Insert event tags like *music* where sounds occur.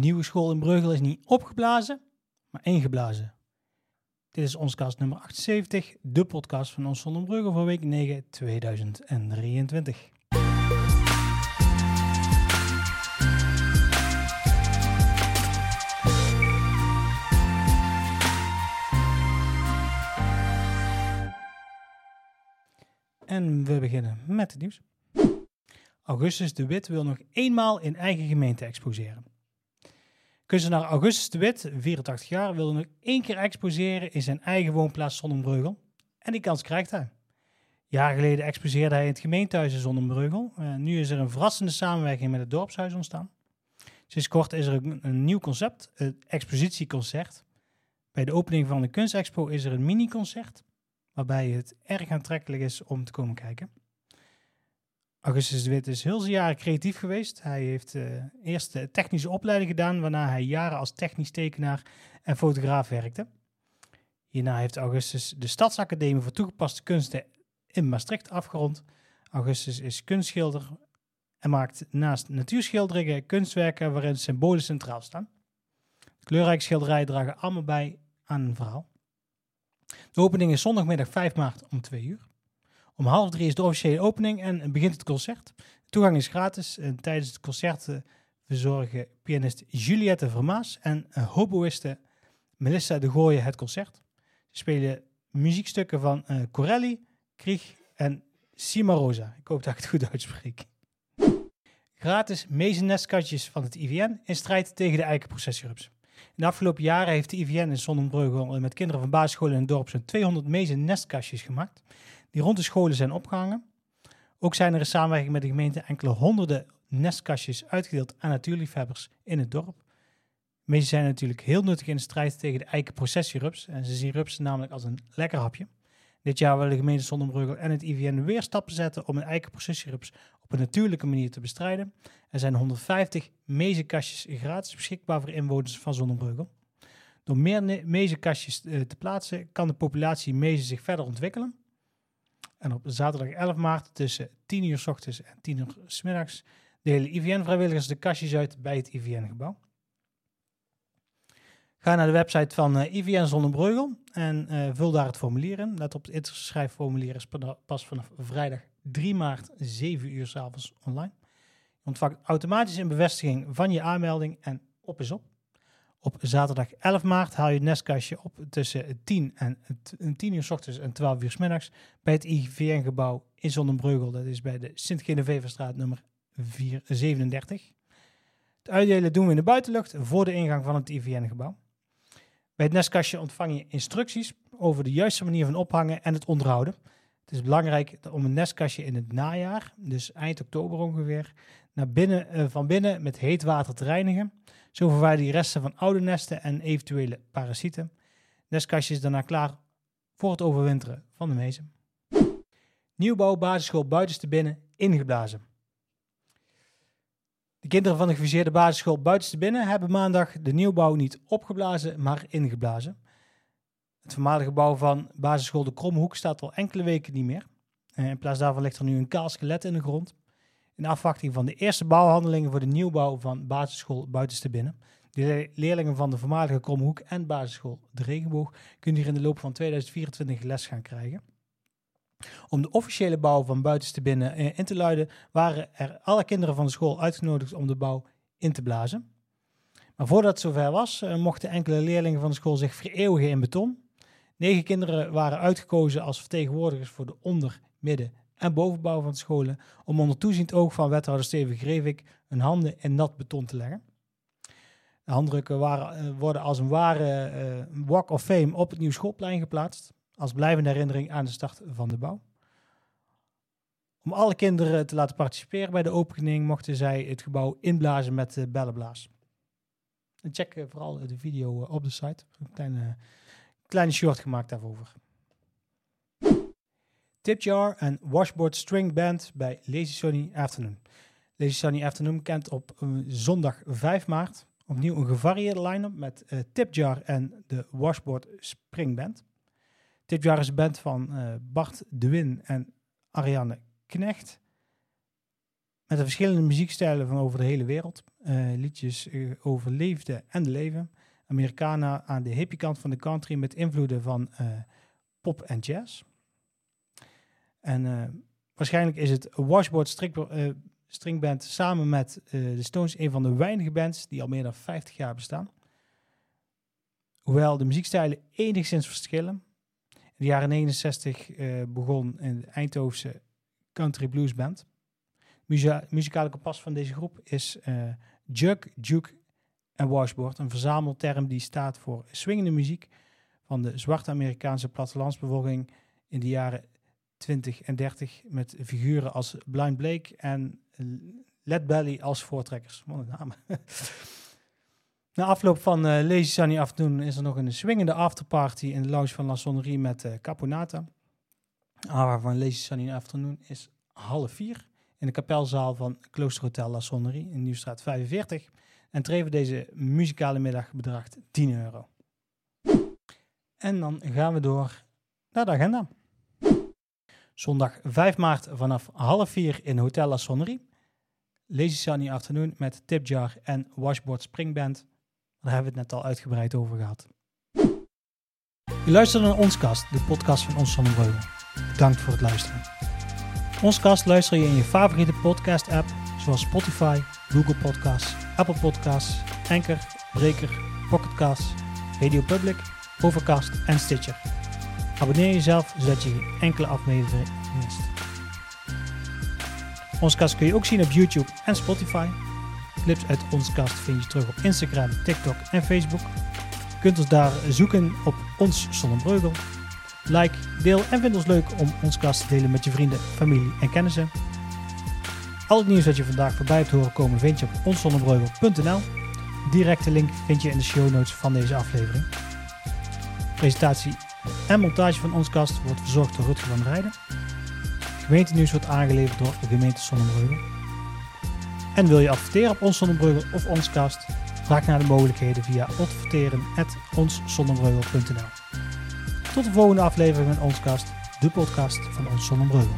nieuwe school in Breugel is niet opgeblazen, maar ingeblazen. Dit is ons kast nummer 78, de podcast van ons zonder Breugel voor week 9 2023. En we beginnen met het nieuws. Augustus de Wit wil nog eenmaal in eigen gemeente exposeren. Kunstenaar Augustus de Wit, 84 jaar, wil nog één keer exposeren in zijn eigen woonplaats Zonnebreugel. En die kans krijgt hij. Jaar geleden exposeerde hij in het gemeentehuis in Zonnebreugel. Uh, nu is er een verrassende samenwerking met het dorpshuis ontstaan. Sinds kort is er een, een nieuw concept, het expositieconcert. Bij de opening van de kunstexpo is er een mini-concert, waarbij het erg aantrekkelijk is om te komen kijken. Augustus de Wit is heel zijn jaren creatief geweest. Hij heeft uh, eerst de technische opleiding gedaan, waarna hij jaren als technisch tekenaar en fotograaf werkte. Hierna heeft Augustus de Stadsacademie voor Toegepaste Kunsten in Maastricht afgerond. Augustus is kunstschilder en maakt naast natuurschilderingen kunstwerken waarin symbolen centraal staan. Kleurrijke schilderijen dragen allemaal bij aan een verhaal. De opening is zondagmiddag 5 maart om 2 uur. Om half drie is de officiële opening en begint het concert. Toegang is gratis en tijdens het concert eh, verzorgen pianist Juliette Vermaas en hoboïste Melissa de Gooien het concert. Ze spelen muziekstukken van uh, Corelli, Krieg en Cimarosa. Ik hoop dat ik het goed uitspreek. Gratis mezennestkastjes van het IVN in strijd tegen de eikenprocessierups. In de afgelopen jaren heeft de IVN in Zonnebreugel met kinderen van basisscholen in het dorp zo'n 200 mezennestkastjes gemaakt die rond de scholen zijn opgehangen. Ook zijn er in samenwerking met de gemeente enkele honderden nestkastjes uitgedeeld aan natuurliefhebbers in het dorp. Meeste zijn natuurlijk heel nuttig in de strijd tegen de eikenprocessierups en ze zien rupsen namelijk als een lekker hapje. Dit jaar willen de gemeente Zonnebreugel en het IVN weer stappen zetten om een eikenprocessierups op een natuurlijke manier te bestrijden. Er zijn 150 mezenkastjes gratis beschikbaar voor inwoners van Zonnebreugel. Door meer mezenkastjes eh, te plaatsen kan de populatie mezen zich verder ontwikkelen en op zaterdag 11 maart tussen 10 uur s ochtends en 10 uur s middags delen IVN-vrijwilligers de kastjes uit bij het IVN-gebouw. Ga naar de website van eh, IVN Zonnebreugel en uh, vul daar het formulier in. Let op, het schrijfformulier is pas vanaf vrijdag 3 maart 7 uur s avonds online. Je ontvangt automatisch een bevestiging van je aanmelding en op is op. Op zaterdag 11 maart haal je het nestkastje op tussen 10 en 10 uur s ochtends en 12 uur s middags bij het IVN-gebouw in Zonnebreugel. Dat is bij de Sint-Geneveverstraat nummer 437. Het uitdelen doen we in de buitenlucht voor de ingang van het IVN-gebouw. Bij het nestkastje ontvang je instructies over de juiste manier van ophangen en het onderhouden. Het is belangrijk om een nestkastje in het najaar, dus eind oktober ongeveer, naar binnen, uh, van binnen met heet water te reinigen. Zo verwijder je resten van oude nesten en eventuele parasieten. Nestkastje is daarna klaar voor het overwinteren van de mezen. Nieuwbouw basisschool buitenste binnen ingeblazen. De kinderen van de geviseerde basisschool buitenste binnen hebben maandag de nieuwbouw niet opgeblazen, maar ingeblazen. Het voormalige gebouw van basisschool De Kromhoek staat al enkele weken niet meer. In plaats daarvan ligt er nu een kaal skelet in de grond in afwachting van de eerste bouwhandelingen voor de nieuwbouw van basisschool Buitenste Binnen. De leerlingen van de voormalige Kromhoek en basisschool De Regenboog kunnen hier in de loop van 2024 les gaan krijgen. Om de officiële bouw van Buitenste Binnen eh, in te luiden, waren er alle kinderen van de school uitgenodigd om de bouw in te blazen. Maar voordat het zover was, eh, mochten enkele leerlingen van de school zich vereeuwigen in beton. Negen kinderen waren uitgekozen als vertegenwoordigers voor de onder-, midden- en bovenbouw van scholen om onder toeziend oog van wethouder Steven Grevik hun handen in nat beton te leggen. De handdrukken waren, eh, worden als een ware uh, walk of fame op het nieuw schoolplein geplaatst, als blijvende herinnering aan de start van de bouw. Om alle kinderen te laten participeren bij de opening mochten zij het gebouw inblazen met uh, bellenblaas. check vooral de video op de site. Een kleine short gemaakt daarover. Tipjar en Washboard String Band bij Lazy Sunny Afternoon. Lazy Sunny Afternoon kent op uh, zondag 5 maart opnieuw een gevarieerde line-up met uh, Tipjar en de Washboard String Band. Tipjar is een band van uh, Bart de Win en Ariane Knecht. met de verschillende muziekstijlen van over de hele wereld. Liedjes over liefde en leven. Americana aan de hippie kant van de country met invloeden van pop en jazz. En waarschijnlijk is het Washboard string, Stringband samen met de Stones een van de weinige bands die al meer dan 50 jaar bestaan. Hoewel de muziekstijlen enigszins verschillen. In de jaren 69 begon de Eindhovense country blues band. Muza muzikale kompas van deze groep is uh, Jug, Juke en Washboard. Een verzamelterm die staat voor swingende muziek van de zwarte Amerikaanse plattelandsbevolking in de jaren 20 en 30 met figuren als Blind Blake en Led Belly als voortrekkers. Wat een naam. *laughs* Na afloop van uh, Lazy Sunny Afternoon is er nog een swingende afterparty in de lounge van La Sonnerie met uh, Caponata. Hour van Lazy Sunny Afternoon is half vier in de kapelzaal van Kloosterhotel La Sonnerie in Nieuwstraat 45. En treven deze muzikale middag bedraagt 10 euro. En dan gaan we door naar de agenda. Zondag 5 maart vanaf half vier in Hotel La Sonnerie. Lazy Sunny Afternoon met Tipjar en Washboard Springband. Daar hebben we het net al uitgebreid over gehad. Je luistert naar Ons Kast, de podcast van Ons Zonnebreugel. Bedankt voor het luisteren. Ons kast luister je in je favoriete podcast-app, zoals Spotify, Google Podcasts, Apple Podcasts, Anchor, Breaker, Pocketcasts, Radio Public, Overcast en Stitcher. Abonneer jezelf zodat je enkele aflevering mist. Ons kast kun je ook zien op YouTube en Spotify. Clips uit ons kast vind je terug op Instagram, TikTok en Facebook. Kunt ons daar zoeken op ons Zonnebreugel like, deel en vind ons leuk om ons kast te delen met je vrienden, familie en kennissen. Al het nieuws dat je vandaag voorbij hebt horen komen vind je op onszonnebreugel.nl. Directe link vind je in de show notes van deze aflevering. Presentatie en montage van ons kast wordt verzorgd door Rutger van Rijden. Gemeentenieuws wordt aangeleverd door de gemeente Zonnebreugel. En wil je adverteren op ons Zonnebreugel of ons kast? Vraag naar de mogelijkheden via adverteren.onszonnebreugel.nl tot de volgende aflevering van Ons Kast, de podcast van Ons Zonnebreugel.